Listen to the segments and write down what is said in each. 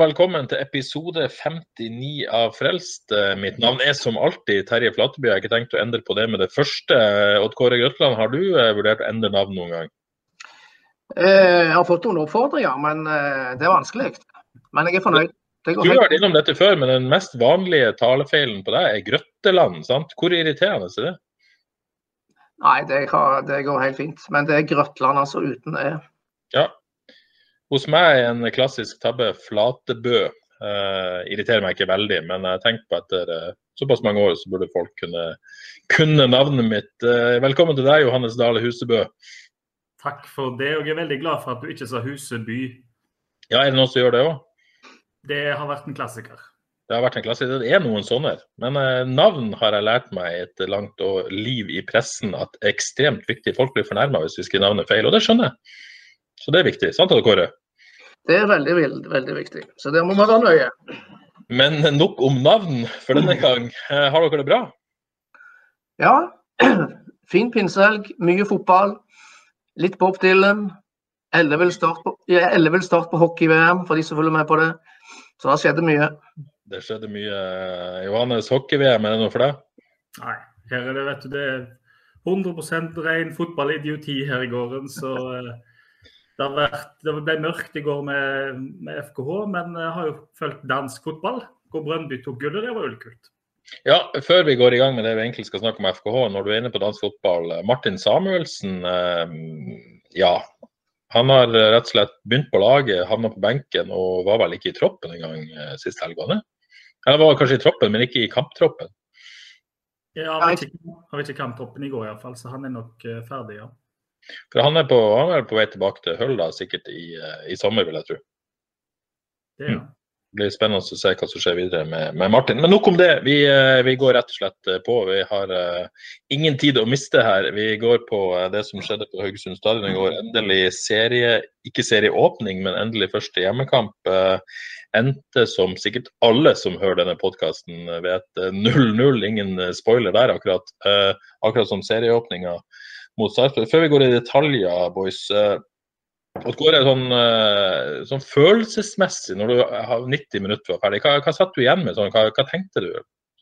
Og velkommen til episode 59 av Frelst. Eh, Mitt navn er som alltid Terje Flateby. Jeg har ikke tenkt å endre på det med det første. Odd Kåre Grøtland, har du eh, vurdert å endre navn noen gang? Eh, Jeg har fått noen oppfordringer, men eh, det er vanskelig. Men jeg er fornøyd. Du har vært innom dette før, men den mest vanlige talefeilen på deg er Grøtteland. sant? Hvor irriterende er det? Nei, det, det går helt fint. Men det er Grøtland, altså uten E. Ja. Hos meg er en klassisk tabbe Flatebø. Uh, irriterer meg ikke veldig, men jeg tenker på etter uh, såpass mange år så burde folk kunne kunne navnet mitt. Uh, velkommen til deg, Johannes Dale Husebø. Takk for det, og jeg er veldig glad for at du ikke sa Huseby. Ja, er det noen som gjør det òg? Det har vært en klassiker. Det har vært en klassiker. Det er noen sånne. Men eh, navn har jeg lært meg et langt liv i pressen at er ekstremt viktig. Folk blir fornærma hvis vi skriver navnet feil, og det skjønner jeg. Så det er viktig. Sant, Kåre? Det er veldig, veldig, veldig viktig. Så der må man være nøye. Men nok om navn for denne gang. Eh, har dere det bra? Ja, fin pinsehelg, mye fotball. Litt Bob Dylan. Ellevill start start på hockey-VM, for de som følger med på det. Så det skjedde mye. Det skjedde mye. eh, Johannes, hockey-VM, er det noe for deg? Nei, her er det, vet du, det er 100 ren fotballidioti her i gården, så eh, det, har vært, det ble mørkt i går med, med FKH, men jeg har jo fulgt dansk fotball. Hvor Brøndby tok gullet, det var jo litt kult. Ja, før vi går i gang med det vi egentlig skal snakke om FKH, når du er inne på dansk fotball. eh, Martin Samuelsen, eh, ja. Han har eh, rett og slett begynt på laget, havna på benken og var vel ikke i troppen engang eh, sist helg. Eller var kanskje i troppen, men ikke i kamptroppen. Ja, han var ikke, han vet ikke kamptroppen i går iallfall, så han er nok eh, ferdig, ja. For han er på, han er på vei tilbake til Hull da, sikkert i, eh, i sommer, vil jeg tro. Det ja. Det blir spennende å se hva som skjer videre med, med Martin. Men nok om det. Vi, eh, vi går rett og slett eh, på. Vi har uh, ingen tid å miste her. Vi går på det som skjedde på Haugesund stadion i går. Endelig serie, ikke serieåpning, men endelig første hjemmekamp. Uh, endte som sikkert alle som hører denne podkasten vet, eh, 0-0. Ingen spoiler der, akkurat. Uh, akkurat som serieåpninga mot Sarpsborg. Før vi går i detaljer, boys. eh, går det sånn, eh, sånn følelsesmessig, når du har 90 minutter var ferdig, hva, hva satt du igjen med? Sånn, hva, hva tenkte du?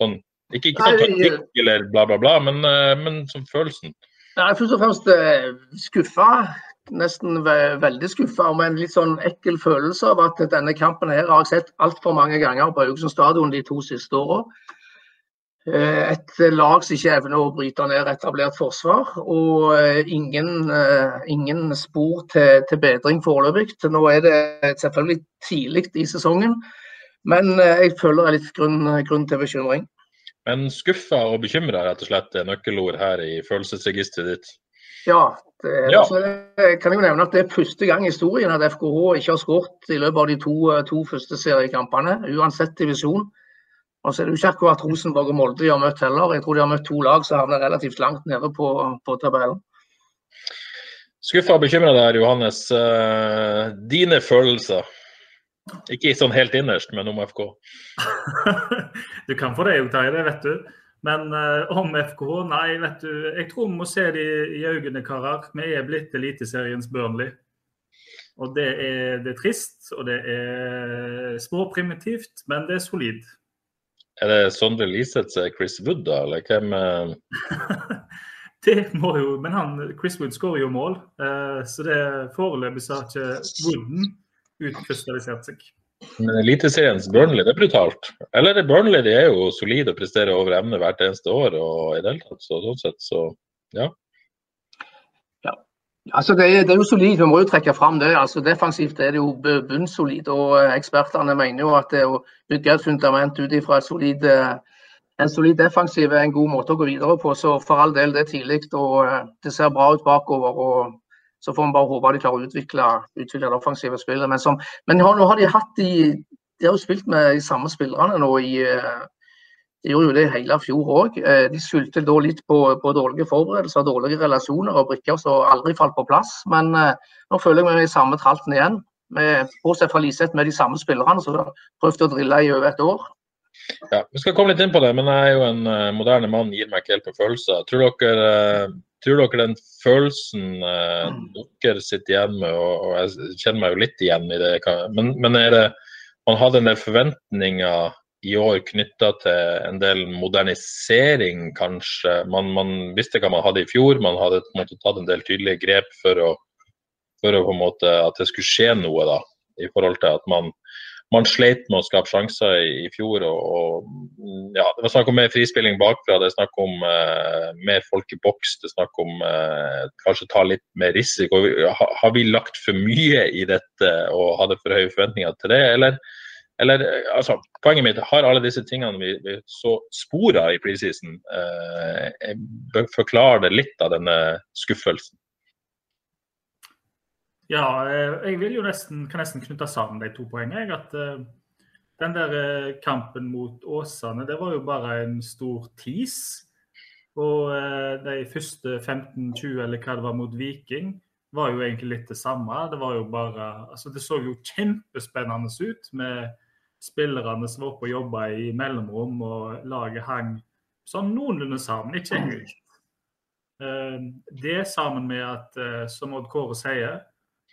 Sånn, ikke, ikke sånn Nei, taktikk eller bla, bla, bla, men, eh, men som følelsen. Jeg er først og fremst skuffa. Nesten ve veldig skuffa, med en litt sånn ekkel følelse av at denne kampen her har jeg sett altfor mange ganger på Haugesund stadion de to siste åra. Eh, Et lag som ikke evner å bryte ned etablert forsvar, og eh, ingen, eh, ingen spor til, til bedring foreløpig. Nå er det selvfølgelig tidlig i sesongen, men jeg føler det er litt grunn, grunn til bekymring. Men skuffa og bekymra rett og slett er nøkkelord her i følelsesregisteret ditt. Ja, det, Ja. Altså, det, kan jeg jo nevne at det er første gang i historien at FKH ikke har skåret i løpet av de to, to første seriekampene, uansett divisjon. Og så er det jo ikke akkurat Rosenborg og Molde de har møtt heller. Jeg tror de har møtt to lag som havner relativt langt nede på, på tabellen. Skuffa og bekymra der, Johannes. Eh, dine følelser? Ikke sånn helt innerst, men om FK. du kan få det, Terje, det vet du. Men eh, om FK, nei, vet du. Jeg tror vi må se det i øynene, karer. Vi er blitt Eliteseriens Burnley. Og det er, det er trist, og det er småprimitivt, men det er solid. Er det Sondre Liseth som er Chris Wood, da? Eller hvem Det må jo, Men han, Chris Wood skårer jo mål, eh, så det foreløpig så har ikke Wooden utkrystallisert seg. Men Eliteseriens Burnley, det er brutalt. Eller Burnley de er jo solide og presterer over emne hvert eneste år. og i det hele tatt, så sånn sett, så ja. Altså det, er, det er jo solid, vi må jo trekke fram det. altså Defensivt er det jo bu- bunnsolid. og eh, Ekspertene mener jo at det å bygge et fundament ut ifra eh, en solid defensiv er en god måte å gå videre på. Så for all del, det er tidlig og eh, det ser bra ut bakover. og Så får vi bare håpe de klarer å utvikle, utvikle det offensive spillet. Men, som, men nå har de hatt de, de har jo spilt med de samme spillerne nå i de gjorde jo det hele fjor òg. Eh, de skyldte da litt på, på, dårlige forberedelser, dårlige relasjoner og brikker som aldri falt på plass. Men nå føler jeg meg i samme tralten igjen. Med, bortsett fra Liseth med de samme spillerne som prøvde å drille i over et år. Ja, Vi skal komme litt inn på det, men jeg er jo en uh, moderne mann, gir meg ikke helt på følelser. Tror dere, uh, tror dere den følelsen uh, dere sitter igjen med, og, og, jeg kjenner meg jo litt igjen i det, men, men er det man hadde en del forventninger i år knytta til en del modernisering, kanskje. Man, man, visste hva man hadde i fjor, man hadde på en måte, tatt en del tydelige grep for, å, for å, måte, at det skulle skje noe. da, I forhold til at man man sleit med å skape sjanser i, i fjor. Og, og, ja, Det var snakk om mer frispilling bakfra, det er snakk om eh, mer folk i boks. Det er snakk om eh, kanskje ta litt mer risiko. Har, har vi lagt for mye i dette og hadde for høye forventninger til det, eller? Eller, altså, Poenget mitt har alle disse tingene vi, vi så spor i preseason, uh, forklare litt av denne skuffelsen? Ja, eh, jeg vil jo nesten, kan nesten knytte sammen de to poengene. At uh, den der eh, kampen mot Åsane, det var jo bare en stor tis. Og uh, de første 15-20, eller hva det var mot Viking, var jo egentlig litt det samme. Det var jo bare Altså, det så jo kjempespennende ut med spillerne var oppe og jobba i mellomrom, og laget hang sånn noenlunde sammen. Ikke helt. Uh, det sammen med at, som Odd Kåre sier,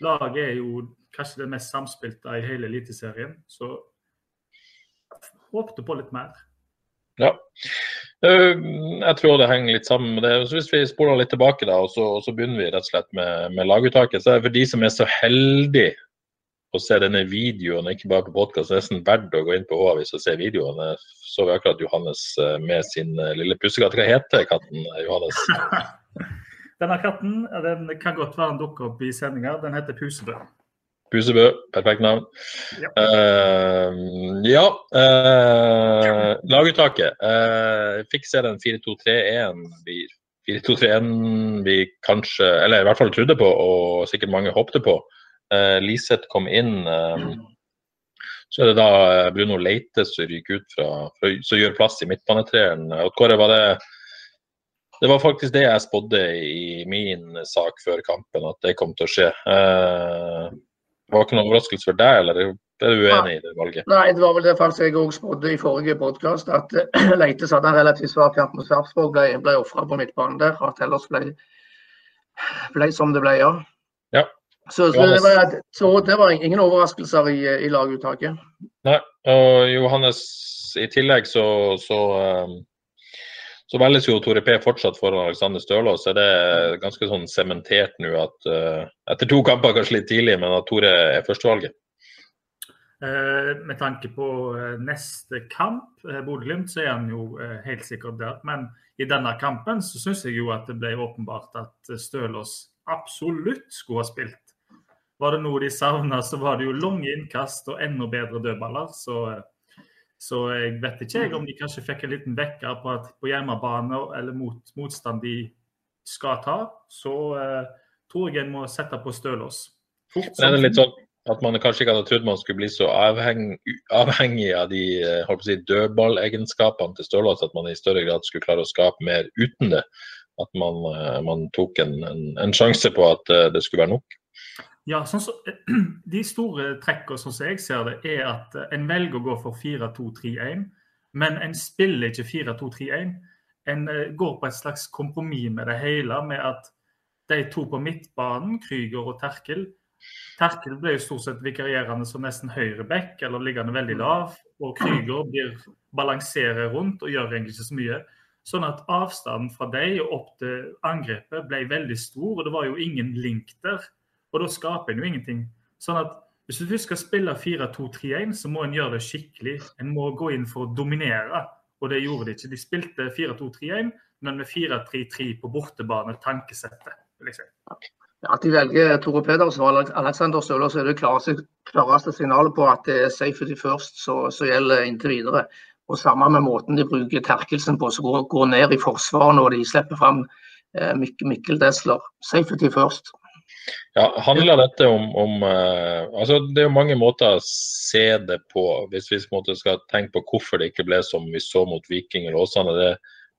Laget er jo kanskje det mest samspilte i hele Eliteserien, så jeg håpte på litt mer. Ja. Eh, jeg tror det henger litt sammen med det. Så Hvis vi spoler litt tilbake, da, og så, og så begynner vi rett og slett med, med laguttaket. så er det For de som er så heldige å se denne videoen, ikke bare på podkast, nesten verdt å gå inn på H-avis og se videoene. Så vi akkurat Johannes eh, med sin eh, lille pussekatt. Hva heter katten, Johannes? Denne katten den kan godt være en dukker opp i sendinga. Den heter Pusebø. Pusebø, perfekt navn. Ja. Uh, ja uh, laguttaket. Uh, fikk se den 4-2-3-1 blir 4-2-3-1 vi kanskje, eller i hvert fall trodde på, og sikkert mange håpte på. Uh, Liseth kom inn. så er det da Bruno Leite som ryker ut fra, som gjør plass i midtbanetreeren. Kåre, var det det var faktisk det jeg spådde i min sak før kampen, at det kom til å skje. Eh, det var ikke noen overraskelse for deg, eller er du uenig i det valget? Nei, det var vel det faktisk jeg òg spådde i forrige podkast, at Leite hadde en relativt svak kamp mot Sarpsborg, ble, ble ofra på midtbanen der. At ellers ble, ble som det ble, ja. ja. Så, så, det var, så, det var, ingen overraskelser i, i laguttaket. Nei, og Johannes, i tillegg så, så um så velges jo Tore P fortsatt foran Alexander Stølås. Er det ganske sånn sementert nå at uh, etter to kamper kanskje litt tidlig, men at Tore er førstevalget? Uh, med tanke på uh, neste kamp, uh, Bodø-Glimt, så er han jo helt sikkert der. Men i denne kampen så syns jeg jo at det ble åpenbart at Stølås absolutt skulle ha spilt. Var det noe de savna, så var det jo lange innkast og enda bedre dødballer. Så så jeg vet ikke jeg om de kanskje fikk en liten vekker på at på hjemmebane eller mot motstand de skal ta, så uh, tror jeg en må sette på stølås. Fort er litt sånn at man kanskje ikke hadde trodd man skulle bli så avhengig, avhengig av de eh, si, dødballegenskapene til Stølås at man i større grad skulle klare å skape mer uten det. At man, uh, man tok en, en, en, sjanse på at det skulle være nok. Ja, sånn så, De store trekkene sånn som jeg ser det, er at eh, en velger å gå for 4-2-3-1, men en spiller ikke 4-2-3-1. En eh, går på et slags kompromiss med det hele, med at de to på midtbanen, Krüger og Terkel Terkel ble jo stort sett vikarierende som nesten høyreback, eller liggende veldig lav. Og Krüger blir balanserer rundt og gjør egentlig ikke så mye. Sånn at avstanden fra dem og opp til angrepet ble veldig stor, og det var jo ingen link der. Og da skaper en jo ingenting. Sånn at hvis du skal spille 4-2-3-1, så må en gjøre det skikkelig. En må gå inn for å dominere, og det gjorde de ikke. De spilte 4-2-3-1, men med 4-3-3 på bortebane, tankesettet. Liksom. At de velger Tore Pedersen og Alexander Støler, så er det klareste, klareste signalet på at det er safety first som gjelder inntil videre. Og samme med måten de bruker Terkelsen på, som går, går ned i forsvaret når de slipper fram eh, Mikkel, Desler. Safety først. Ja, Handler dette om, om uh, altså Det er jo mange måter å se det på, hvis vi skal tenke på hvorfor det ikke ble som vi så mot Viking eller Åsane. Det,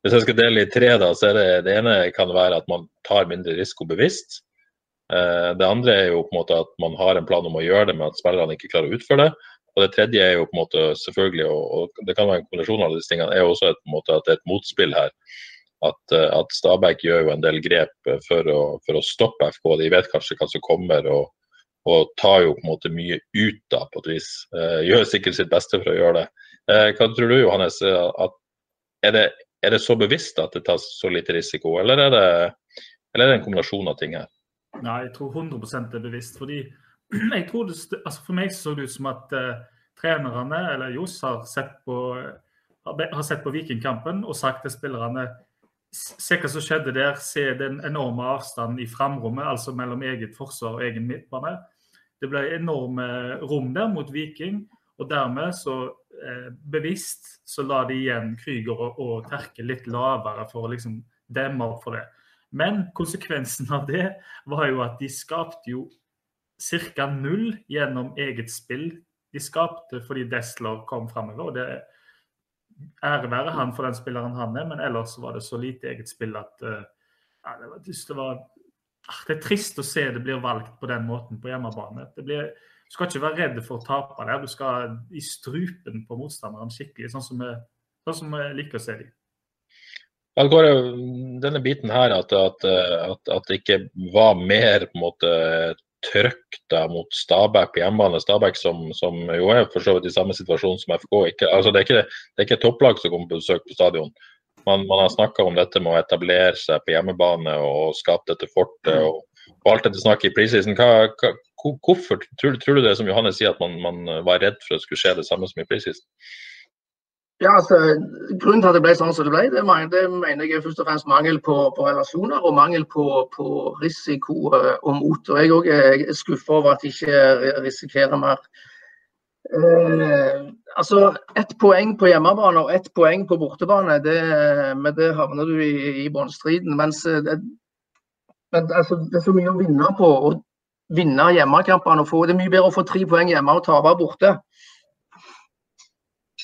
hvis jeg skal dele i tre, da, så er det, det ene kan være at man tar mindre risiko bevisst. Uh, det andre er jo på en måte at man har en plan om å gjøre det, men at spillerne ikke klarer å utføre det. Og det tredje er jo på en måte selvfølgelig, og, det kan være en kombinasjon av disse tingene, er jo også et, at det er et motspill her. At, eh, at Stabæk gjør jo en del grep for å, for å, stoppe FK. De vet kanskje hva som kommer, og, og tar jo på en måte mye ut da, på et vis. Eh, gjør sikkert sitt beste for å gjøre det. Eh, hva tror du Johannes? At, er, det, er, det, så bevisst at det tas så lite risiko, eller er det, eller er det en kombinasjon av ting her? Nei, jeg tror 100 det er bevisst. fordi jeg tror det, altså For meg så det ut som at eh, trenerne, eller Johs, har sett på, har sett på Vikingkampen og sagt til spillerne Se hva som skjedde der. Se den enorme avstanden i framrommet, altså mellom eget forsvar og egen midtbane. Det ble enorme rom der mot Viking, og dermed så eh, bevisst så la de igjen Krüger og, og Terke litt lavere for å liksom demme opp for det. Men konsekvensen av det var jo at de skapte jo ca. null gjennom eget spill. De skapte fordi Desler kom framover. og det Ære være han for den spilleren han er, men ellers var det så lite eget spill at uh, ja, det, var, det, var, ah, det, er trist å se det blir valgt på den måten på hjemmebane. Blir, du skal ikke være redd for å tape der. Du skal i strupen på motstanderen skikkelig, sånn som vi, sånn som vi liker å se dem. Det går denne biten her at, at, at, at, det ikke var mer på en måte trøkk da mot Stabæk på hjemmebane. Stabæk som, som, jo er for så vidt i samme situasjon som FK. Ikke, altså det, er ikke, det er ikke topplag som kommer på besøk på stadion. Man, man har snakka om dette med å etablere seg på hjemmebane og skape dette fortet. og, og alt dette snakket i preseason. Hvorfor tror, tror, du det som Johannes sier, at man, man var redd for at det skulle skje det samme som i preseason? Ja, altså, Grunnen til at det ble sånn som det ble, det mener, jeg er først og fremst mangel på, på relasjoner og mangel på, på risiko uh, og mot. Og Jeg òg er skuffa over at de ikke risikerer mer. Uh, altså, Ett poeng på hjemmebane og ett poeng på bortebane, det, med det havner du i, i båndstriden. Mens eh, det, men, altså, det er så mye å vinne på. å vinne hjemmekampene. og Det er mye bedre å få tre poeng hjemme og tape borte.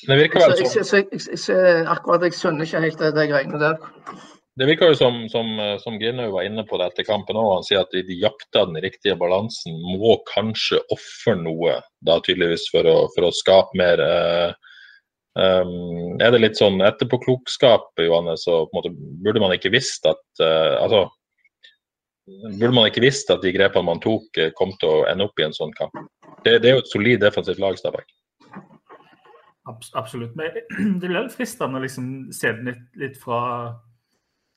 Det virker vel som jeg, jeg, jeg, Akkurat, jeg skjønner ikke helt det, det greiene der. Det virker jo som, som, som Grinhaug var inne på det etter kampen òg. Han sier at de, de jakter den riktige balansen. Må kanskje ofre noe, da tydeligvis, for å, for å skape mer. Eh, um, er det litt sånn etterpåklokskap, Johannes, så måte, burde man ikke visst at eh, altså, Burde man ikke visst at de grepene man tok, eh, kom til å ende opp i en sånn kamp? Det, det er jo et solid defensivt lag, Stabæk. Absolutt. Men det blir fristende å liksom se den litt, litt, fra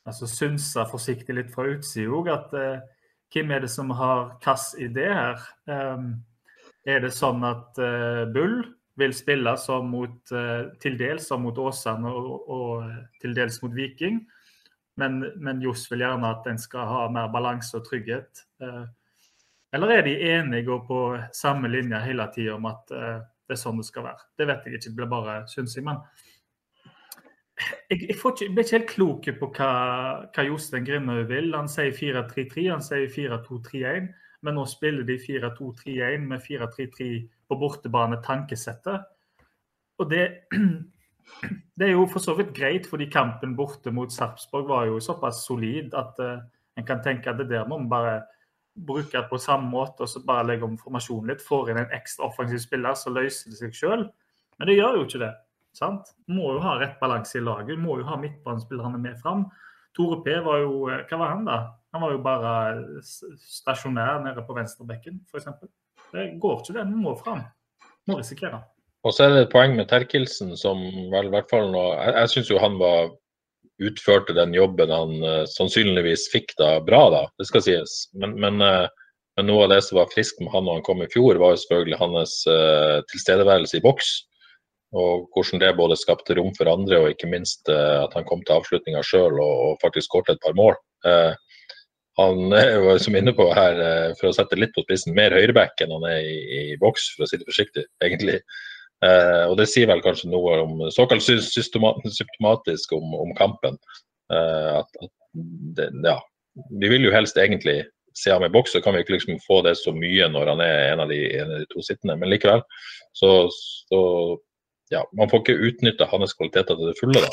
altså Synse forsiktig litt fra utsida òg. At eh, hvem er det som har hvilken idé her? Um, er det sånn at eh, Bull vil spille som mot, eh, til dels som mot Åsane og, og, til dels mot Viking? Men, men Johs vil gjerne at en skal ha mer balanse og trygghet. Eh, eller er de enige og på samme linje hele tida om at eh, det er sånn det skal være. Det vet jeg ikke, det blir bare synsing. Men jeg, jeg, ikke, jeg, ble ikke helt klok på hva, hva Jostein Grimhaug vil. Han sier 4-3-3, han sier 4-2-3-1. Men nå spiller de 4-2-3-1 med 4-3-3 på bortebane, tankesettet. Og det, det, er jo for så vidt greit, fordi kampen borte mot Sarpsborg var jo såpass solid at uh, en kan tenke at det der må vi bare bruke det på samme måte og så bare legge om formasjonen litt. Får inn en ekstra offensiv spiller, så løser det seg sjøl. Men det gjør jo ikke det. sant? Må jo ha rett balanse i laget. Må jo ha midtbanespillerne med fram. Tore P var jo eh, Hva var han, da? Han var jo bare stasjonær nede på venstrebekken, f.eks. Det går ikke, det. Vi må fram. Må risikere. Og så er det et poeng med Terkelsen som vel i hvert fall nå Jeg, jeg syns jo han var utførte den jobben han uh, sannsynligvis fikk da bra, da, det skal sies. Men, men, uh, men, noe av det som var friskt med han når han kom i fjor, var jo selvfølgelig hans uh, tilstedeværelse i boks. Og hvordan det både skapte rom for andre, og ikke minst at han kom til avslutninga sjøl og, og, faktisk skåret et par mål. han er jo som inne på her, for å sette litt på spissen, mer høyreback enn han er i, i boks, for å si det forsiktig, egentlig. Uh, og det sier vel kanskje noe om såkalt systematisk om, om kampen. Eh, at, at det, ja, vi vil jo helst egentlig se ham i boks, så kan vi ikke liksom få det så mye når han er en av de, en av de to sittende. Men likevel, så, så ja, man får ikke utnytta hans kvaliteter til det fulle, da.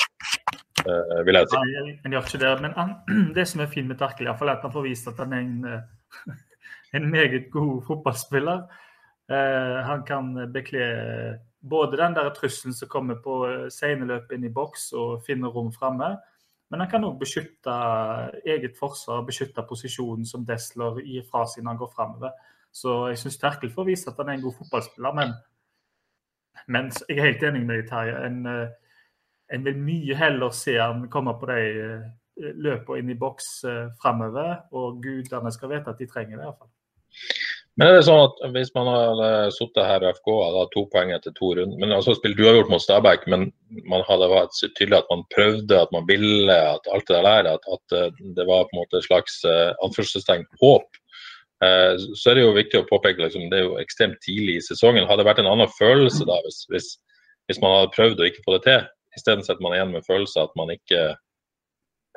Uh, vil jeg si. Nei, han gjør ikke det. Men han, det som er fint med Terkel, er at han får vist at han er en, en meget god fotballspiller. Uh, han kan bekle både den der trusselen som kommer på seneløp inn i boks og finner rom framme, men han kan òg beskytte eget forsvar, beskytte posisjonen som Desler gir fra seg når han går framover. Så jeg syns Terkel får vise at han er en god fotballspiller, men, men jeg er helt enig med deg, Terje. En, eh, en, vil mye heller se han komme på de eh, løpene inn i boks eh, framover, og gudene skal vite at de trenger det. i hvert fall. Men er det sånn at hvis man hadde sittet her i FK hadde to poeng etter to runder men altså spilt uavgjort mot Stabæk, men man hadde vært tydelig at man prøvde, at man ville, at alt det der, at, at eh, det var på en måte et slags uh, anførselstegn håp, så er det jo viktig å påpeke liksom, det er jo ekstremt tidlig i sesongen. Hadde det vært en annen følelse da hvis, hvis, hvis man hadde prøvd å ikke få det til? Isteden sitter man igjen med følelsen at man ikke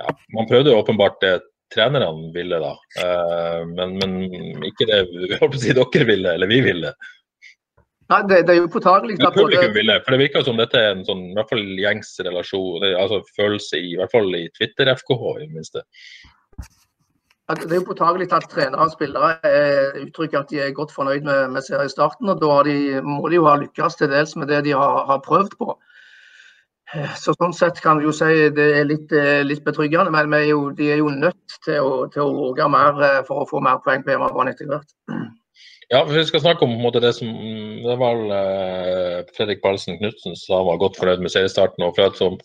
ja, Man prøvde jo åpenbart det trenerne ville, da. Uh, men, men, ikke det si dere ville, eller vi ville. Nei, det, det er jo påtagelig at Publikum ville, for det virker som dette er en sånn, i hvert fall gjengs relasjon, altså følelse i, i hvert fall i Twitter-FKH, i det minste. Det er jo påtagelig at trenere og spillere uttrykker at de er godt fornøyd med, med seriestarten. og Da de, må de jo ha lykkes til dels med det de har, har prøvd på. Så sånn sett kan vi jo si det er litt, eh, litt betryggende, men er jo, de er jo nødt til å, til våge mer eh, for å få mer poeng på hjemmebane etter hvert. Ja, for Vi skal snakke om måte, det som det var uh, Fredrik Balsen Knutsen som var godt fornøyd med seriestarten. og Fra et sånn,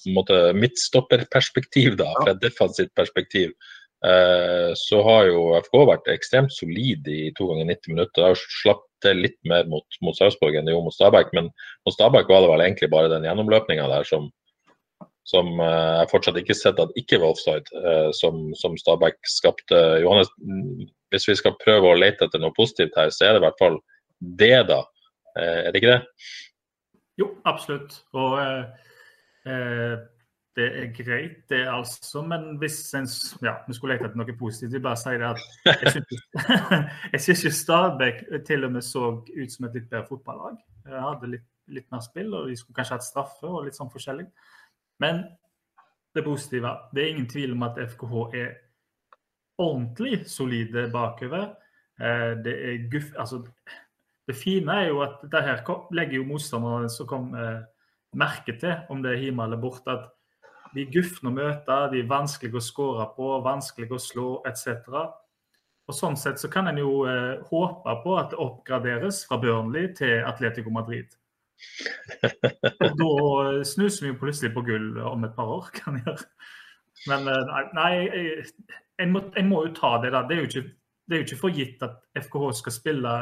midtstopperperspektiv, da, fra et defensivt perspektiv, så har jo FK vært ekstremt solid i to ganger 90 minutter. Det har slapp til litt mer mot, mot Sarpsborg enn det gjorde mot Stabæk, men mot Stabæk var det vel egentlig bare den gjennomløpninga der som, som uh, jeg fortsatt ikke sett at ikke var offside, uh, som, som, Stabæk skapte. Johannes, hvis vi skal prøve å lete etter noe positivt her, så er det i hvert fall det, da. Er det ikke det? Jo, absolutt. Og det er greit, det er altså. Men hvis en ja, vi skulle lete etter noe positivt, vi bare sier det at jeg syns ikke Stabæk til og med så ut som et litt bedre fotballag. Jeg hadde litt, litt mer spill, og de skulle kanskje hatt straffe og litt sånn forskjellig. Men det positive Det er ingen tvil om at FKH er ordentlig solide bakover. Eh, det er guff... Altså, det fine er jo at det her legger jo motstanderne som kommer eh, merke til, om det er hjemme eller borte, at de er gufne å møte, de er vanskelig å skåre på, vanskelig å slå etc. Og Sånn sett så kan en jo eh, håpe på at det oppgraderes fra Burnley til Atletico Madrid. Og da snuser vi jo plutselig på gull om et par år, kan jeg gjøre. Men eh, nei, en, må, en, må, jo ta det, da. Det er jo, ikke, det er jo ikke for gitt at FKH skal spille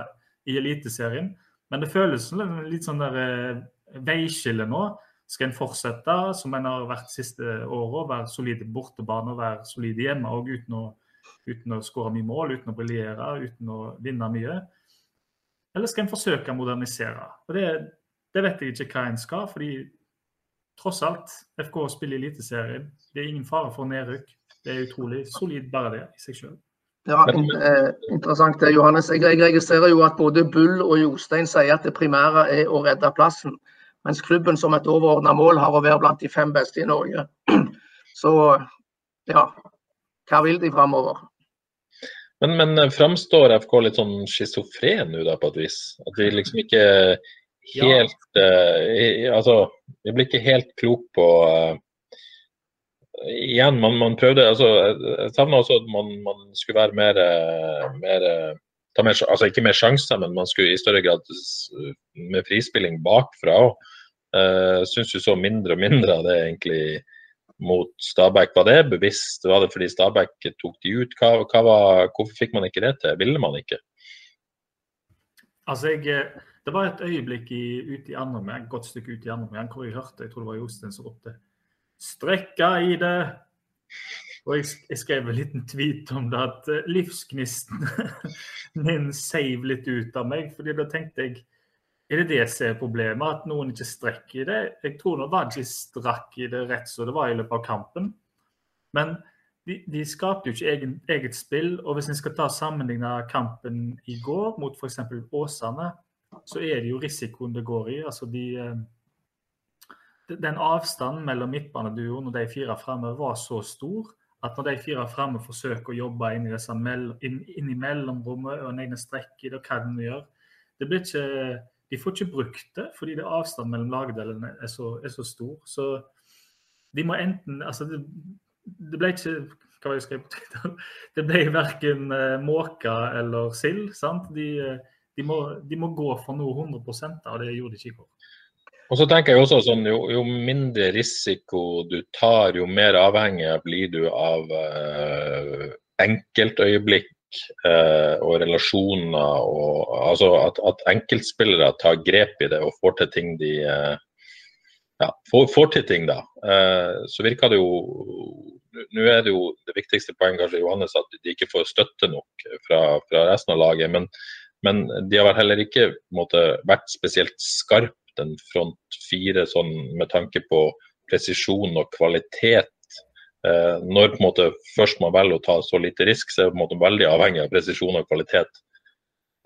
i Eliteserien. Men det føles som litt sånn der eh, veiskille nå. Skal en fortsette som en har vært de siste åra, være solide på bortebane og være solide hjemme òg uten å, uten å skåre mye mål, uten å briljere, uten å vinne mye? Eller skal en forsøke å modernisere? Og det, det vet jeg ikke hva en skal, fordi tross alt, FK spiller Eliteserien. Det er ingen fare for nedrykk. Det er utrolig solid bare det i seg sjøl. Ja, eh, interessant det, Johannes. Jeg, registrerer jo at både Bull og Jostein sier at det primære er å redde plassen. Mens klubben som et overordna mål har å være blant de fem beste i Norge. Så ja, hva vil de framover? Men, men eh, framstår FK litt sånn schizofren nå, da, på et vis? At vi liksom ikke helt ja. uh, Altså, vi blir ikke helt klok på uh, Igjen, man, man, prøvde altså, Jeg savna også at man, man, skulle være mer, mer mer, altså Ikke mer sjanser, men man skulle i større grad med frispilling bakfra òg. Uh, Syns du så mindre og mindre av det egentlig mot Stabæk. Var det bevisst? Var det fordi Stabæk tok de ut? Hva, hva var, hvorfor fikk man ikke det til? Ville man ikke? Altså, jeg, eh, Det var et øyeblikk i, ute i andre et godt stykke ut i andre hvor jeg hørte jeg tror det var Jostein som ropte 'Strekka i det'. Og jeg, jeg, skrev en liten tweet om det, at eh, livsgnisten min seiv litt ut av meg. fordi da tenkte jeg Er det det som er problemet, at noen ikke strekker i det? Jeg tror nå Vaji strakk i det rett som det var i løpet av kampen. Men de, de skapte jo ikke egen, eget spill. Og hvis en skal ta sammenligne kampen i går mot f.eks. Åsane, så er det jo risikoen det går i. Altså de, eh, den avstanden mellom midtbaneduoen og de fire framme var så stor at når de fire framme forsøker å jobbe inn i, disse mell, inn, inn i mellomrommet og en egen strekk i det, hva de gjør, det blir ikke, de får ikke brukt det fordi det avstanden mellom lagdelene er så, er så stor. Så de må enten altså det, det ble ikke hva var det, jeg det ble verken uh, måke eller sild. sant? De, de må, de må gå for noe 100% og det gjorde de ikke i går. Og så tenker jeg også sånn, jo, jo, mindre risiko du tar, jo mer avhengig blir du av eh, enkeltøyeblikk eh, og relasjoner. Og, altså at, at, enkeltspillere tar grep i det og får til ting de eh, ja, får, får, til ting, da. så virker det jo Nå er det jo det viktigste poenget kanskje Johannes at de ikke får støtte nok fra, fra resten av laget. men men de har heller ikke måte, vært spesielt den front fire, sånn, med tanke på presisjon og kvalitet. Eh, når på en måte, først man velger å ta så lite risk, så er en måte veldig avhengig av presisjon og kvalitet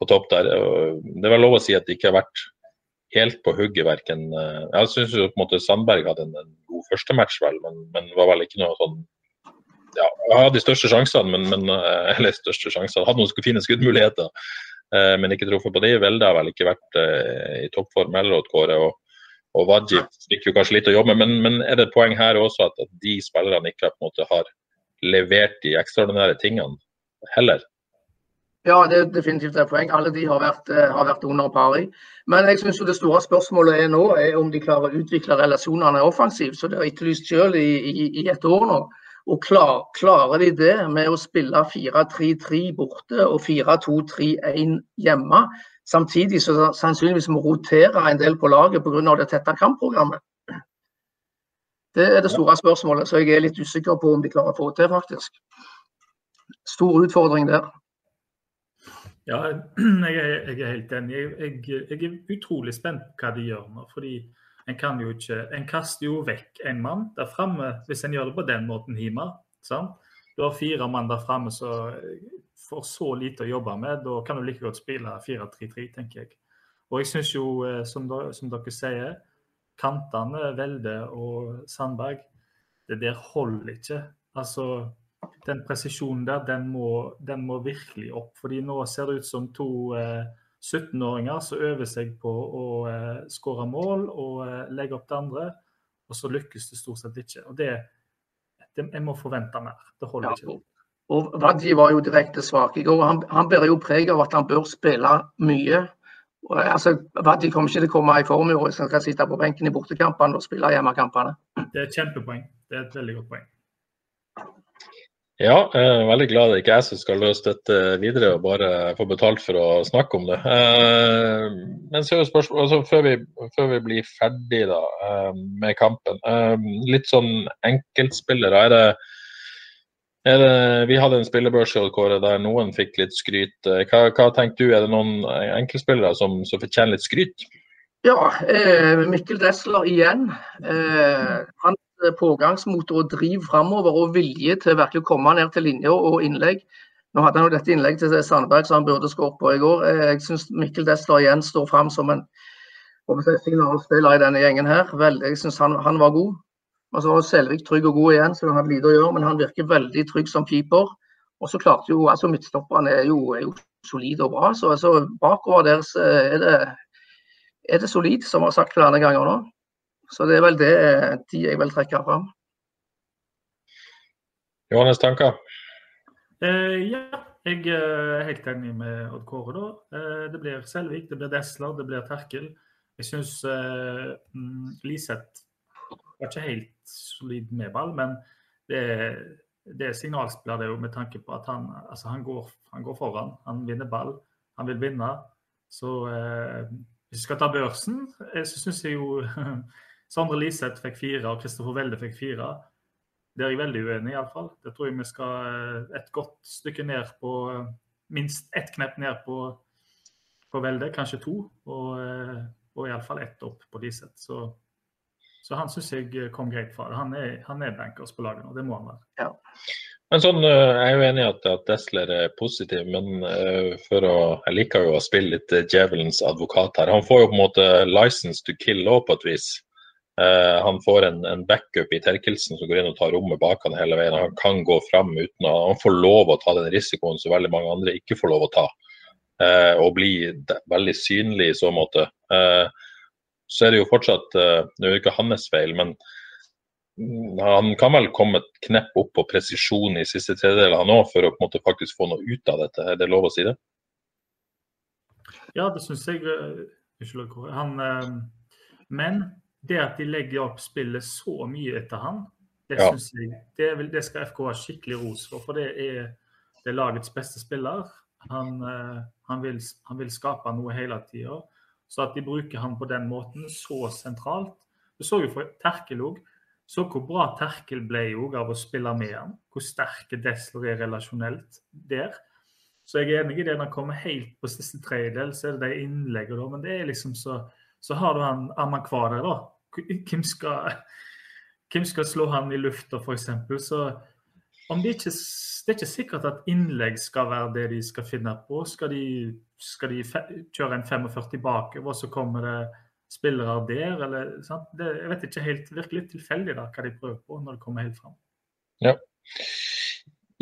på topp der. Det er vel lov å si at det ikke har vært helt på hugget verken eh, Jeg syns en Sandberg hadde en, en god førstematch, vel, men, men var vel ikke noe sånn ja, hadde de største sjansene, men, men, eh, eller største sjansene, hadde noen fine skuddmuligheter. Eh, men ikke truffet på de. Velde har vel ikke vært eh, i toppform heller, Kåre. Og, og Wajib fikk jo kanskje litt å jobbe med, men, men, er det et poeng her også at, at de spillerne ikke på en måte har levert de ekstraordinære tingene heller? Ja, det er definitivt et poeng. Alle de har vært, eh, har vært under pari. Men jeg synes det store spørsmålet er nå er om de klarer å utvikle relasjonene offensivt. Så det har etterlyst selv i, i, i et år nå. Og klar, klarer de det med å spille 4-3-3 borte og 4-2-3-1 hjemme, samtidig så sannsynligvis må rotere en del på laget pga. det tette kampprogrammet? Det er det store spørsmålet, så jeg er litt usikker på om de klarer å få til, faktisk. Stor utfordring der. Ja, jeg er, jeg er helt enig. Jeg, jeg, jeg, er utrolig spent på hva de gjør nå. fordi en kan jo ikke En kaster jo vekk en mann der framme hvis en gjør det på den måten hjemme. Sant? Du har fire mann der framme som får så lite å jobbe med. Da kan du like godt spille 4-3-3, tenker jeg. Og jeg syns jo, eh, som, som, dere sier, kantene, Velde og Sandberg, det der holder ikke. Altså, den presisjonen der, den må, den må virkelig opp. fordi nå ser det ut som to eh, 17-åringer som øver seg på å eh, skåre mål og eh, legge opp det andre, og så lykkes det stort sett ikke. Og det, det Jeg må forvente mer. Det holder ja. ikke. Og Vadji var jo direkte svak i går. Han, han bærer jo preg av at han bør spille mye. Og, altså, Vadji kommer ikke til å komme i form i år hvis han skal sitte på benken i bortekampene og spille hjemmekampene. Det er et kjempepoeng. Det er et veldig godt poeng. Ja, jeg er veldig glad det ikke er jeg som skal løse dette videre og bare få betalt for å snakke om det. Eh, men så er spørsmål, altså før, vi, før vi blir ferdig da, eh, med kampen, eh, litt sånn enkeltspillere. Er det, det, vi hadde en spillebørs der noen fikk litt skryt. Hva, hva, tenker du, er det noen enkeltspillere som, som fortjener litt skryt? Ja, Mikkel Dessler igjen. Han pågangsmotor og driv framover og vilje til virkelig å komme ned til linja og innlegg. Nå hadde han jo dette innlegget til Sandberg som han burde skåret på i går. Eh, jeg syns Mikkel Dessler igjen står fram som en signalspiller i denne gjengen her. Veldig, jeg syns han, han, var god. Og så var Selvik trygg og god igjen, så han hadde lite å gjøre. Men han virker veldig trygg som keeper. Og så klarte jo, altså Midtstopperne er jo, er jo solide og bra. Så altså, bakover deres er det, er det solid, som vi har sagt flere ganger nå. Så det er vel det de jeg vil trekke fram. Johannes tanker? Eh, ja, jeg eh, er helt enig med Odd Kåre. da. Eh, det blir Selvik, det blir Desler, det blir Terkel. Jeg syns eh, mm, Liseth var ikke helt solid med ball, men det, det er signalspiller det jo med tanke på at han, altså han, går, han, går, foran. Han vinner ball, han vil vinne. Så eh, hvis vi skal ta børsen, eh, så syns jeg jo Sondre Liseth fikk fire, og Kristoffer Welde fikk fire. Det er jeg veldig uenig i, iallfall. Det tror jeg vi skal eh, et godt stykke ned på eh, Minst ett knepp ned på på Welde, kanskje to. Og, uh, og iallfall ett opp på Liseth. Så, så han syns jeg kom greit fra det. Han er, han er bankers på laget nå, det må han være. Ja. Men sånn, Jeg er jo enig i at, at Desler er positiv, men uh, for å, jeg liker jo å spille litt djevelens advokat her. Han får jo på en måte license to kill òg, på et vis. Uh, han får en, en, backup i Terkelsen som går inn og tar rommet bak han hele veien. Han kan gå fram uten å Han får lov å ta den risikoen som veldig mange andre ikke får lov å ta. Uh, og bli veldig synlig i så måte. Uh, så er det jo fortsatt Det er jo ikke hans feil, men han kan vel komme et knepp opp på presisjon i siste tredjedel han òg, for å på en måte faktisk få noe ut av dette. Er det lov å si det? Ja, det syns jeg. Unnskyld. Han, men det at de legger opp spillet så mye etter han, det, ja. jeg, det, vil, det, skal FK ha skikkelig ros for. For det er, det er lagets beste spiller. Han, uh, han, vil, han, vil, skape noe hele tida. Så at de bruker han på den måten, så sentralt Du så jo for Terkel òg. Så hvor bra Terkel ble òg av å spille med han. Hvor sterke Desler er relasjonelt der. Så jeg er enig i det når han kommer helt på siste tredjedel, så er det de innleggene, men det er liksom så så har du han Amakwa der, da. Hvem skal, hvem skal slå han i lufta, f.eks.? Så om det, ikke, det er ikke sikkert at innlegg skal være det de skal finne på. Skal de, skal de kjøre en 45 bakover, så kommer det spillere der, eller det, Jeg vet ikke helt. Litt tilfeldig da, hva de prøver på når det kommer helt fram. Ja.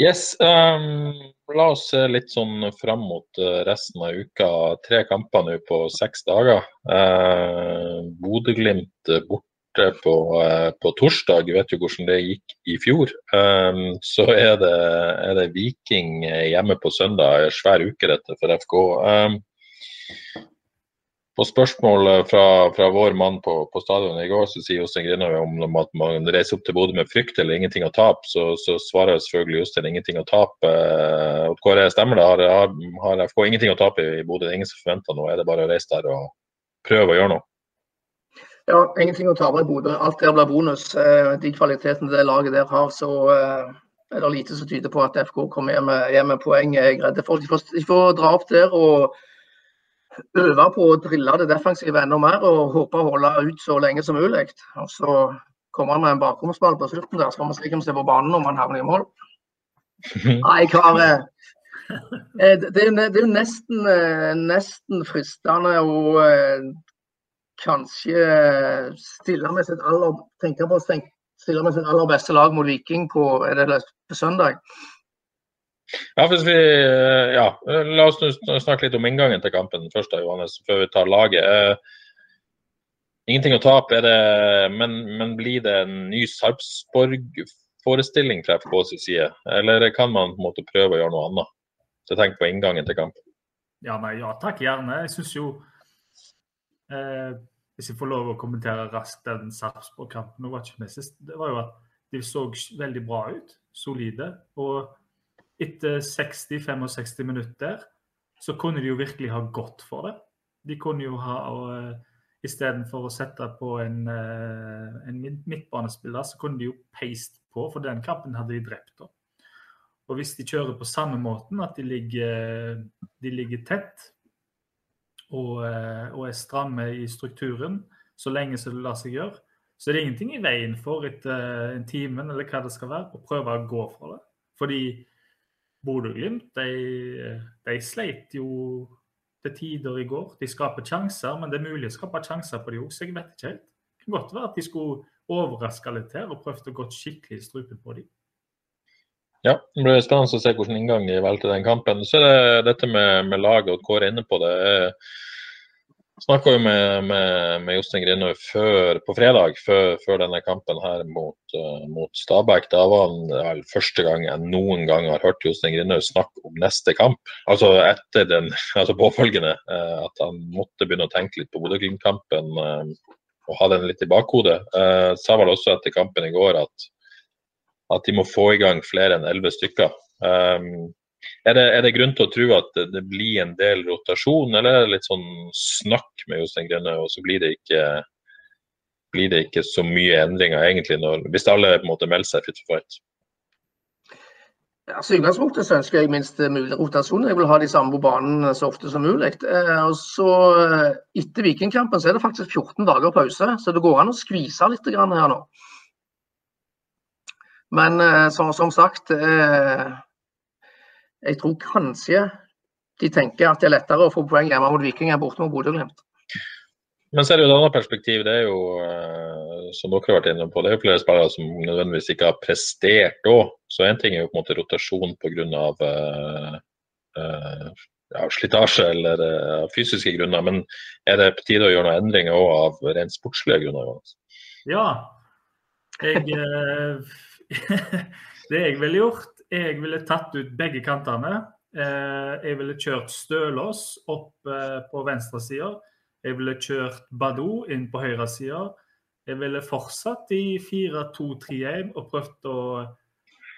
Yes, um, La oss se litt sånn fram mot uh, resten av uka. Tre kamper nå på seks dager. Uh, Bodø-Glimt borte på, uh, på, torsdag, vet jo hvordan det gikk i fjor. Um, så er det, er det, Viking hjemme på søndag. Svær uke dette for FK. Um, på spørsmål fra, fra vår mann på, på stadionet i går, så sier Jostein Grinhaug om, om, at man reiser opp til Bodø med frykt eller ingenting å tape. Så, så svarer selvfølgelig Jostein ingenting å tape. Eh, Kåre, stemmer det? Har, har, har FK ingenting å tape i Bodø? Det er ingen som forventer noe? Er det bare å reise der og prøve å gjøre noe? Ja, ingenting å tape i Bodø. Alt der blir bonus. Eh, de kvalitetene det laget der har, så eh, er det lite som tyder på at FK kommer hjem med, poeng. Jeg er redd for. De de får dra opp der og øve på å drille det defensive enda mer og håpe å holde ut så lenge som mulig. Og så kommer han med en bakromsball på slutten der, så får vi se hvem som er på banen om han havner i mål. Nei, kar, Eh, det er jo nesten, eh, nesten fristende å eh, kanskje stille med sitt aller, tenke på å stille med sitt aller beste lag mot Viking på, det på søndag. Ja, vi, eh, ja, La oss snakke litt om inngangen til kampen først, da, Johannes, før vi tar laget. Eh, ingenting å tape, er det, men, men blir det en ny Sarpsborg-forestilling fra FKs side? Eller kan man på en måte prøve å gjøre noe annet? Så tenk på inngangen til kampen. Ja, nei, ja takk, gjerne. Jeg syns jo eh, Hvis jeg får lov å kommentere raskt den Sarpsborg-kampen, det var jo at de så veldig bra ut. Solide. og etter 60-65 minutter så kunne de jo virkelig ha gått for det. De kunne jo ha uh, Istedenfor å sette på en, uh, en midtbanespiller, så kunne de jo peist på, for den kampen hadde de drept. da. Og hvis de kjører på samme måten, at de ligger, de ligger tett og, uh, og, er stramme i strukturen så lenge som det lar seg gjøre, så er det ingenting i veien for etter en time eller hva det skal være, å prøve å gå for det. Fordi Bodø-Glimt de, de, sleit jo til tider i går. De skaper sjanser, men det er mulig å skape sjanser på de òg, så jeg vet ikke helt. Det kan godt være at de skulle overraske litt her og prøvd å gå skikkelig i strupen på dem. Ja, det blir spennende å se hvilken inngang de valgte den kampen. Så er det dette med, med laget, og Kåre er inne på det. Snakka jo med, med, med Jostein Grinhaug på fredag, før, før, denne kampen her mot, uh, mot Stabæk. Da var han vel første gang jeg noen gang har hørt Jostein Grinhaug snakke om neste kamp. Altså etter den altså påfølgende. Uh, at han måtte begynne å tenke litt på Bodø-Glimt-kampen uh, og ha den litt i bakhodet. sa vel også etter kampen i går at, at de må få i gang flere enn elleve stykker. Um, er det, er det, grunn til å tro at det, blir en del rotasjon, eller er det litt sånn snakk med Jostein Grønne, og så blir det ikke blir det ikke så mye endringer egentlig når, hvis alle på en måte melder seg fit for fight? Altså, I utgangspunktet så ønsker jeg minst mulig rotasjon. Jeg vil ha de samme på banen så ofte som mulig. Eh, og så eh, Etter Vikingkampen så er det faktisk 14 dager pause, så det går an å skvise litt her nå. Men eh, som, sagt Jeg tror kanskje de tenker at det er lettere å få poeng hjemme mot Viking enn borte mot Bodø-Glimt. Men så er det jo et annet perspektiv. Det er jo, eh, som dere har vært inne på, det er jo flere spillere som nødvendigvis ikke har prestert òg. Så én ting er jo på en måte rotasjon pga. Uh, uh, ja, slitasje eller uh, fysiske grunner. Men er det på tide å gjøre noen endringer òg av rent sportslige grunner? Jonas? Ja. Jeg, uh, det jeg ville gjort, jeg ville tatt ut begge kantene. Eh, jeg ville kjørt Stølås opp på venstre side jeg ville kjørt Badou inn på høyresida. Jeg ville fortsatt i 4-2-3-1 og prøvd å,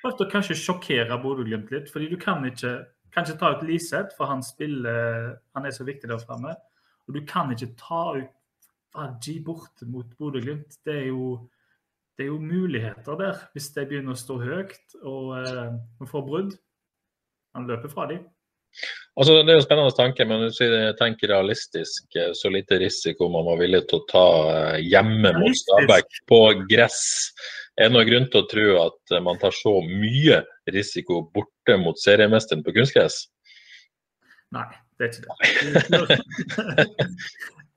prøvd å kanskje sjokkere Bodø-Glimt litt. fordi du kan ikke, kanskje ta ut Liseth, for han spiller Han er så viktig der framme. Og du kan ikke ta ut Aji borte mot Bodø-Glimt. Det, det, er jo muligheter der, hvis de begynner å stå høyt og eh, får brudd. Han løper fra dem. Altså, det er jo en spennende tanke, men hvis vi tenker realistisk, eh, så lite risiko man var villig til å ta eh, hjemme mot Stabæk på gress. Er det noen grunn til å tro at man tar så mye risiko borte mot seriemesteren på kunstgress? Nei, det er ikke det.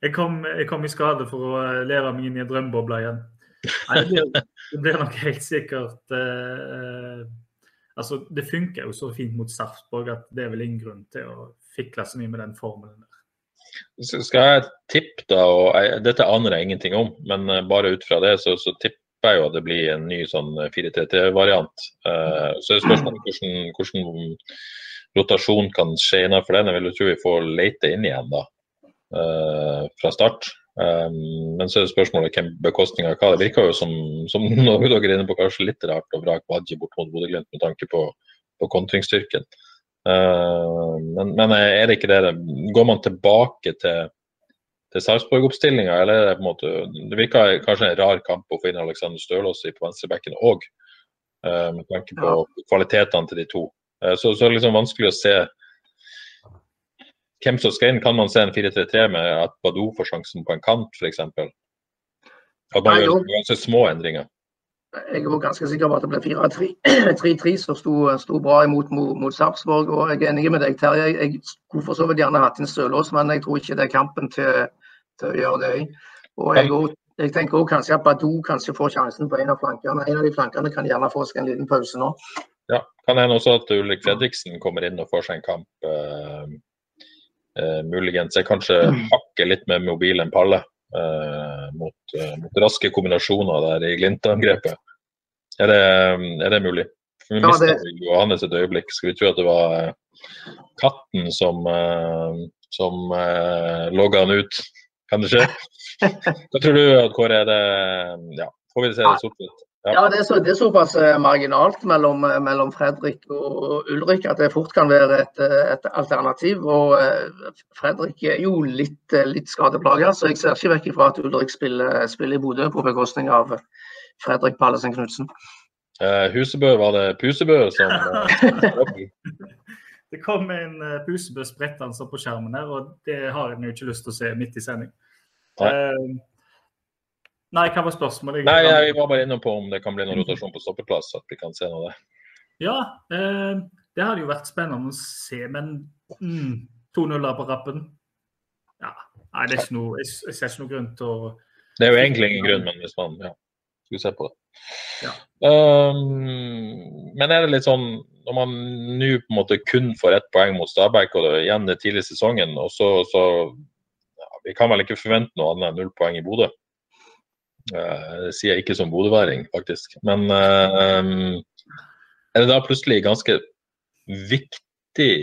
jeg, kom, jeg kom i skade for å eh, leve meg inn i en drømmeboble igjen. Nei, det, blir, nok helt sikkert eh, altså, Det funker jo så fint mot Sarpsborg at det er vel ingen grunn til å fikle så mye med den formelen der. Skal jeg tippe, da, og jeg, dette aner jeg ingenting om, men eh, bare ut fra det så, så tipper jeg jo at det blir en ny sånn 4-3-3-variant. Uh, eh, så er spørsmålet hvordan, hvordan rotasjon kan skje innenfor den. Jeg vil jo tro vi får lete inn igjen da, eh, fra start. Um, men så er spørsmålet hvem bekostninga hva. Det virker jo som, som noe dere er inne på kanskje litt rart å vrake Badji bort mot Bodø-Glimt med tanke på, på kontringsstyrken. Uh, men, men, er det ikke det? Går man tilbake til, til Sarpsborg-oppstillinga, eller er det på en måte Det virker kanskje en rar kamp å få inn Alexander Stølås på venstrebekken òg, uh, med tanke på ja. kvalitetene til de to. Uh, så, så er det liksom vanskelig å se hvem som skal inn, kan man se en 4-3-3 med at Badou får sjansen på en kant, f.eks.? At man gjør ganske små endringer? Jeg er ganske sikker på at det ble 4-3-3, som sto, sto, bra imot mot, mot Sarpsborg. og Jeg er enig med deg, Terje. Jeg, jeg skulle for så vidt gjerne hatt inn Sølås, men jeg tror ikke det er kampen til, til å gjøre det. Og jeg, jeg tenker også kanskje at Badou kanskje får sjansen på en av flankene. En av de flankene kan gjerne få seg en liten pause nå. Ja, Kan hende også at Ulrik Fredriksen kommer inn og får seg en kamp. Uh, Uh, muligens er kanskje hakker hakket litt mer mobil enn Palle eh, mot, uh, mot, raske kombinasjoner der i Glimt-angrepet. Er, er, det mulig? For vi ja, mista det... Johannes et øyeblikk. Skal vi tro at det var katten som, som logga han ut? Kan det skje? Hva tror du, Kåre? Er det, ja, får vi se det sort-hvitt? Ja, det er, så, det er såpass eh, marginalt mellom, eh, mellom, Fredrik og Ulrik at det fort kan være et, eh, et alternativ. Og Fredrik er jo litt, litt skadeplaga, så jeg ser ikke vekk fra at Ulrik spiller, spiller i Bodø på bekostning av Fredrik Pallesen Knutsen. Uh, Husebø, var det Pusebø som Det kom en Pusebø sprettende på skjermen her, og det har en jo ikke lyst til å se midt i sending. Uh, Nei, hva var spørsmålet? Nei, jeg var bare inne på om det kan bli noen rotasjon på stoppeplass. at vi kan se noe av det. Ja, eh, det hadde jo vært spennende å se, men mm, 2-0 på rappen ja, Nei, det er ikke noe, jeg, jeg ser ikke noe grunn til å Det er jo egentlig ingen grunn, men hvis man ja, skulle se på det. Ja. Um, men er det litt sånn når man nå på en måte kun får ett poeng mot Stabæk, og det, igjen det tidlig i sesongen, og så, så ja, Vi kan vel ikke forvente noe annet enn null poeng i Bodø? Eh, det sier jeg ikke som bodøværing, faktisk. Men uh, er det da plutselig ganske viktig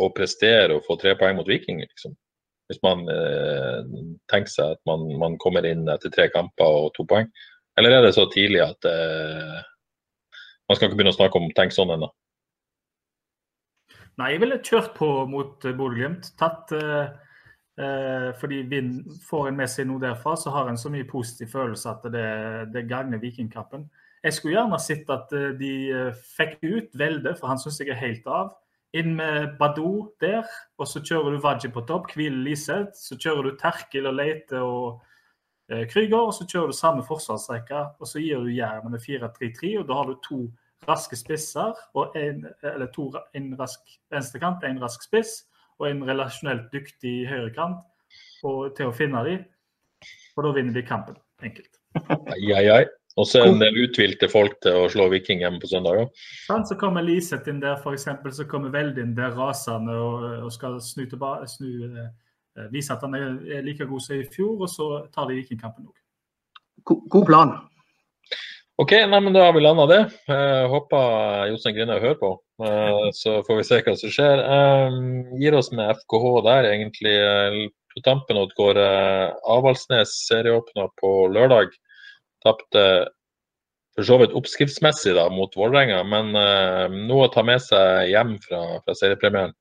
å prestere og få tre poeng mot Viking, liksom? Hvis man uh, tenker seg at man, man, kommer inn etter tre kamper og to poeng? Eller er det så tidlig at eh, man skal ikke begynne å snakke om tenk sånn ennå? Nei, jeg ville kjørt på mot Bodø-Glimt. Tatt Eh, fordi Får en med seg noe derfra, så har en så mye positiv følelse at det, det gagner Vikingkampen. Jeg skulle gjerne sett at eh, de eh, fikk ut Velde, for han syns jeg er helt av. Inn med Badou der, og så kjører du Vaji på topp, hviler Liseth. Så kjører du Terkel og Leite og eh, Krüger, og så kjører du samme forsvarsrekke. Og så gir du Jæren med 4-3-3, og da har du to raske spisser, og en, eller to, en rask venstrekant, en rask spiss, og en relasjonelt dyktig høyrekant til å finne dem. Og da vinner vi kampen. Enkelt. Ai, ai, ai. Og så en del uthvilte folk til å slå Viking hjemme på søndag òg. Så kommer Liseth inn der, f.eks. Så kommer Veldin der rasende og, og skal snu tilbake, snu, eh, vise at han er, like god som i fjor, og så tar de Vikingkampen òg. God plan. OK, nei, men da har vi landa det. Jeg håper Jostein Grine hører på. Eh, så får vi se hva som skjer. Gir oss med FKH der, egentlig. På tampen går Avaldsnes serieåpna på lørdag. Tapte for så vidt oppskriftsmessig da, mot Vålerenga, men noe å ta med seg hjem fra, fra seriepremieren?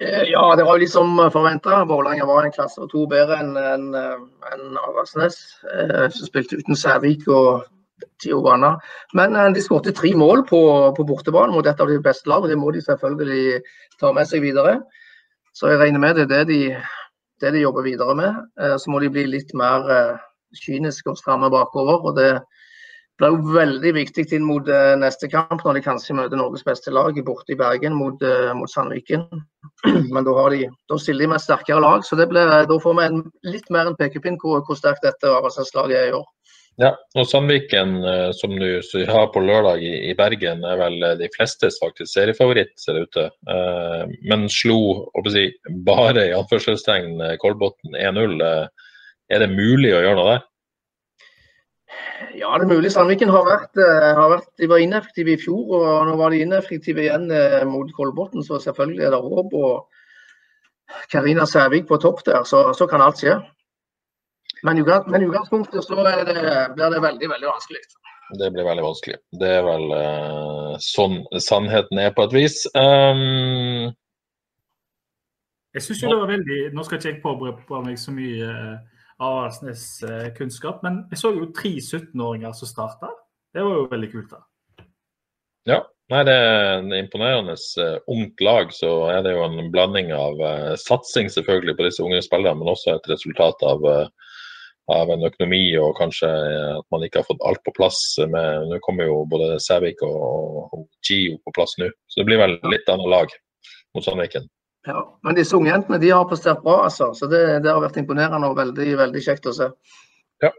Eh, ja, det var jo liksom forventa. Vålerenga var en klasse og to bedre enn en, en Avaldsnes. Eh, som spilte uten Sævik og Tijuana. Men eh, de skåret tre mål på, på bortebane mot et av de beste lagene. Det må de selvfølgelig ta med seg videre. Så jeg regner med det er det de, det de jobber videre med. Eh, så må de bli litt mer eh, kyniske og stramme bakover. og det blir jo veldig viktig inn mot neste kamp, når de kanskje møter Norges beste lag borte i Bergen mot, mot Sandviken. Men da, de, da, stiller de med et sterkere lag, så ble, da får vi litt mer en pekepinn hvor, hvor sterkt dette Avaldsnes-laget er i år. Ja, og Sandviken, uh, som du har på lørdag i, Bergen, er vel de flestes faktisk seriefavoritt, ser det ut til. men slo si, bare i anførselstegn Kolbotn 1-0. Er det mulig å gjøre noe der? Ja, det er mulig. Sandviken har vært, eh, har vært, de var ineffektive i fjor, og nå var de ineffektive igjen eh, mot Kolbotn. Så selvfølgelig er det håp. Og Karina Sævik på topp der, så, så kan alt skje. Men i utgangspunktet så det, blir det veldig, veldig vanskelig. Det blir veldig vanskelig. Det er vel uh, sånn sannheten er på et vis. Um... jeg syns jo det var veldig Nå skal ikke jeg påberope meg så mye av Avaldsnes eh, kunnskap. Men jeg så jo tre 17-åringer som starta. Det var jo veldig kult. da. Ja, Nei, det er en imponerende uh, ungt lag. Så er det jo en blanding av uh, satsing selvfølgelig på disse unge spillerne, men også et resultat av, uh, av en økonomi og kanskje at man ikke har fått alt på plass. Med, nå kommer jo både Sævik og, og Gio på plass nå, så det blir vel litt annet lag mot Sandviken. Ja, Men disse unge jentene de har prestert bra, altså. Så det, det, har vært imponerende og veldig, veldig kjekt å se. Ja.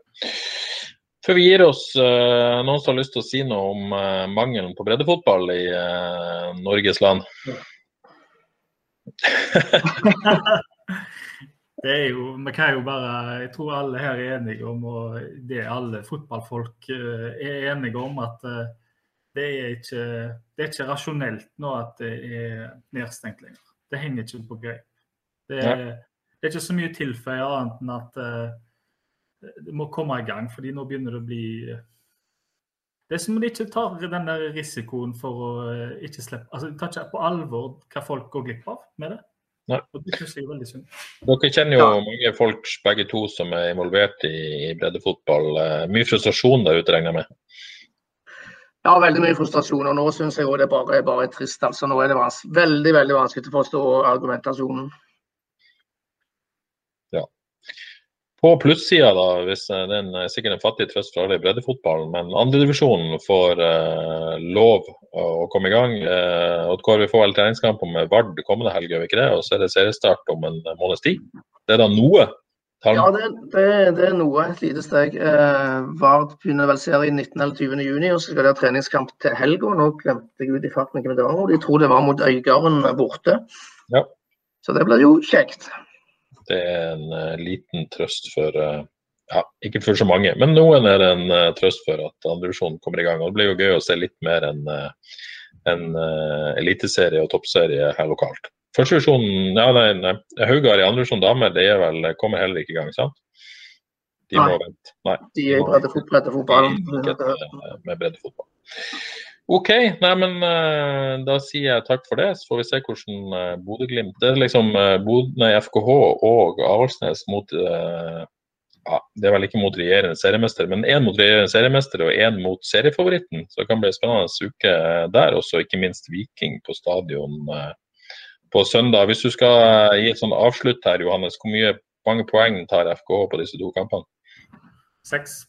Før vi gir oss, uh, noen som har lyst til å si noe om mangelen på breddefotball i Norges land? Det er jo, vi kan jo bare, Jeg tror alle her er enige om, og det alle fotballfolk er enige om, at det er ikke, det er ikke rasjonelt nå at det er nedstengt lenger. Det henger ikke på greip. Det, det er ikke så mye å tilføye annet enn at uh, det må komme i gang, fordi nå begynner det å bli Det er som om de ikke tar den der risikoen for å ikke slippe Altså, de tar ikke på alvor hva folk går glipp av med det. Nei. er. Dere kjenner jo ja. mange folk begge to som er involvert i, breddefotball. Mye frustrasjon der ute, regner jeg med? Ja, veldig mye frustrasjon. Og nå syns jeg det bare, bare er trist. altså Nå er det veldig veldig vanskelig å forstå argumentasjonen. Ja. På plussida, da, hvis eh, det er sikkert en fattig trøst for alle i breddefotballen, men andredivisjonen får eh, lov å komme i gang. Eh, og vi får vel treningskamp med Vard kommende helg, gjør vi ikke det? Og så er det seriestart om en måneds tid. Det er da noe ja, det, det, det, er noe, et lite steg. Eh, Vard begynner vel serien 19. eller 20. juni, og så skal de ha treningskamp til helga. Nå glemte jeg ut i farten hvem det var. De tror det var mot Øygarden borte. Ja. Så det blir jo kjekt. Det er en uh, liten trøst for uh, ja, ikke for så mange, men noen er det en uh, trøst for at andredivisjonen kommer i gang. og Det blir jo gøy å se litt mer enn en, eliteserie og toppserie her lokalt. Førstevisjonen ja, nei, nei. Haugar i andredivisjon damer det er vel, kommer heller ikke i gang, sant? De må vente. Nei. De er i breddefotball. Med breddefotball. OK, nei, men uh, da sier jeg takk for det. Så får vi se hvordan uh, Bodø-Glimt Det er liksom uh, Bod nei, FKH og Avaldsnes mot uh, ja, Det er vel ikke mot regjerende seriemester, men én mot regjerende seriemester og én mot seriefavoritten. Så det kan bli en spennende uke der. Også ikke minst Viking på stadion på søndag. Hvis du skal gi et sånn avslutt her, Johannes, hvor mye, mange poeng tar FKH på disse to kampene? Seks.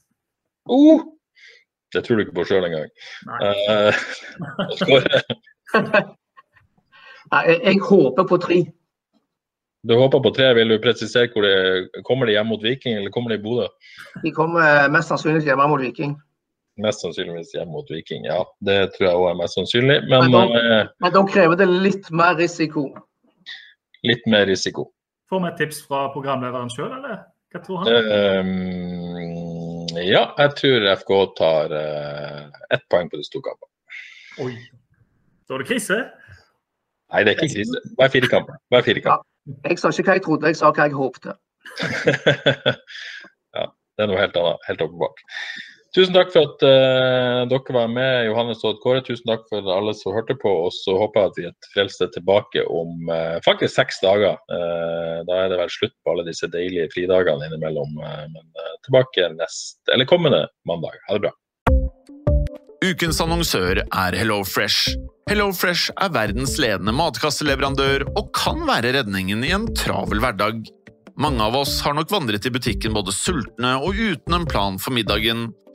Uh, det tror du ikke på sjøl engang. Uh, jeg, jeg håper på tre. Du håper på tre. Vil du presisere hvor de kommer de hjemme mot Viking, eller kommer de i Bodø? De kommer mest sannsynlig hjemme mot Viking. Mest sannsynligvis hjemme mot Viking, ja. Det tror jeg òg er mest sannsynlig. Men, men, da, eh, men da krever det litt mer risiko. Litt mer risiko. Får vi et tips fra programlederen sjøl, eller? Hva tror han? Um, ja, jeg tror FK tar uh, ett poeng på de to kampene. Oi. Da er det krise? Nei, det er ikke krise. Hver fire kamper. Hver fire kamper. Ja, jeg sa ikke hva jeg trodde, jeg sa hva jeg håpte. ja, det er noe helt annet. Helt åpenbart. Tusen takk for at uh, dere var med, Johannes og Kåre. Tusen takk for alle som hørte på. Og så håper jeg at vi er frelste tilbake om uh, faktisk seks dager. Uh, da er det vel slutt på alle disse deilige fridagene innimellom. men tilbake nest, eller kommende mandag. Ha det bra. Ukens annonsør er HelloFresh. HelloFresh er verdens ledende matkasseleverandør og kan være redningen i en travel hverdag. Mange av oss har nok vandret i butikken både sultne og uten en plan for middagen,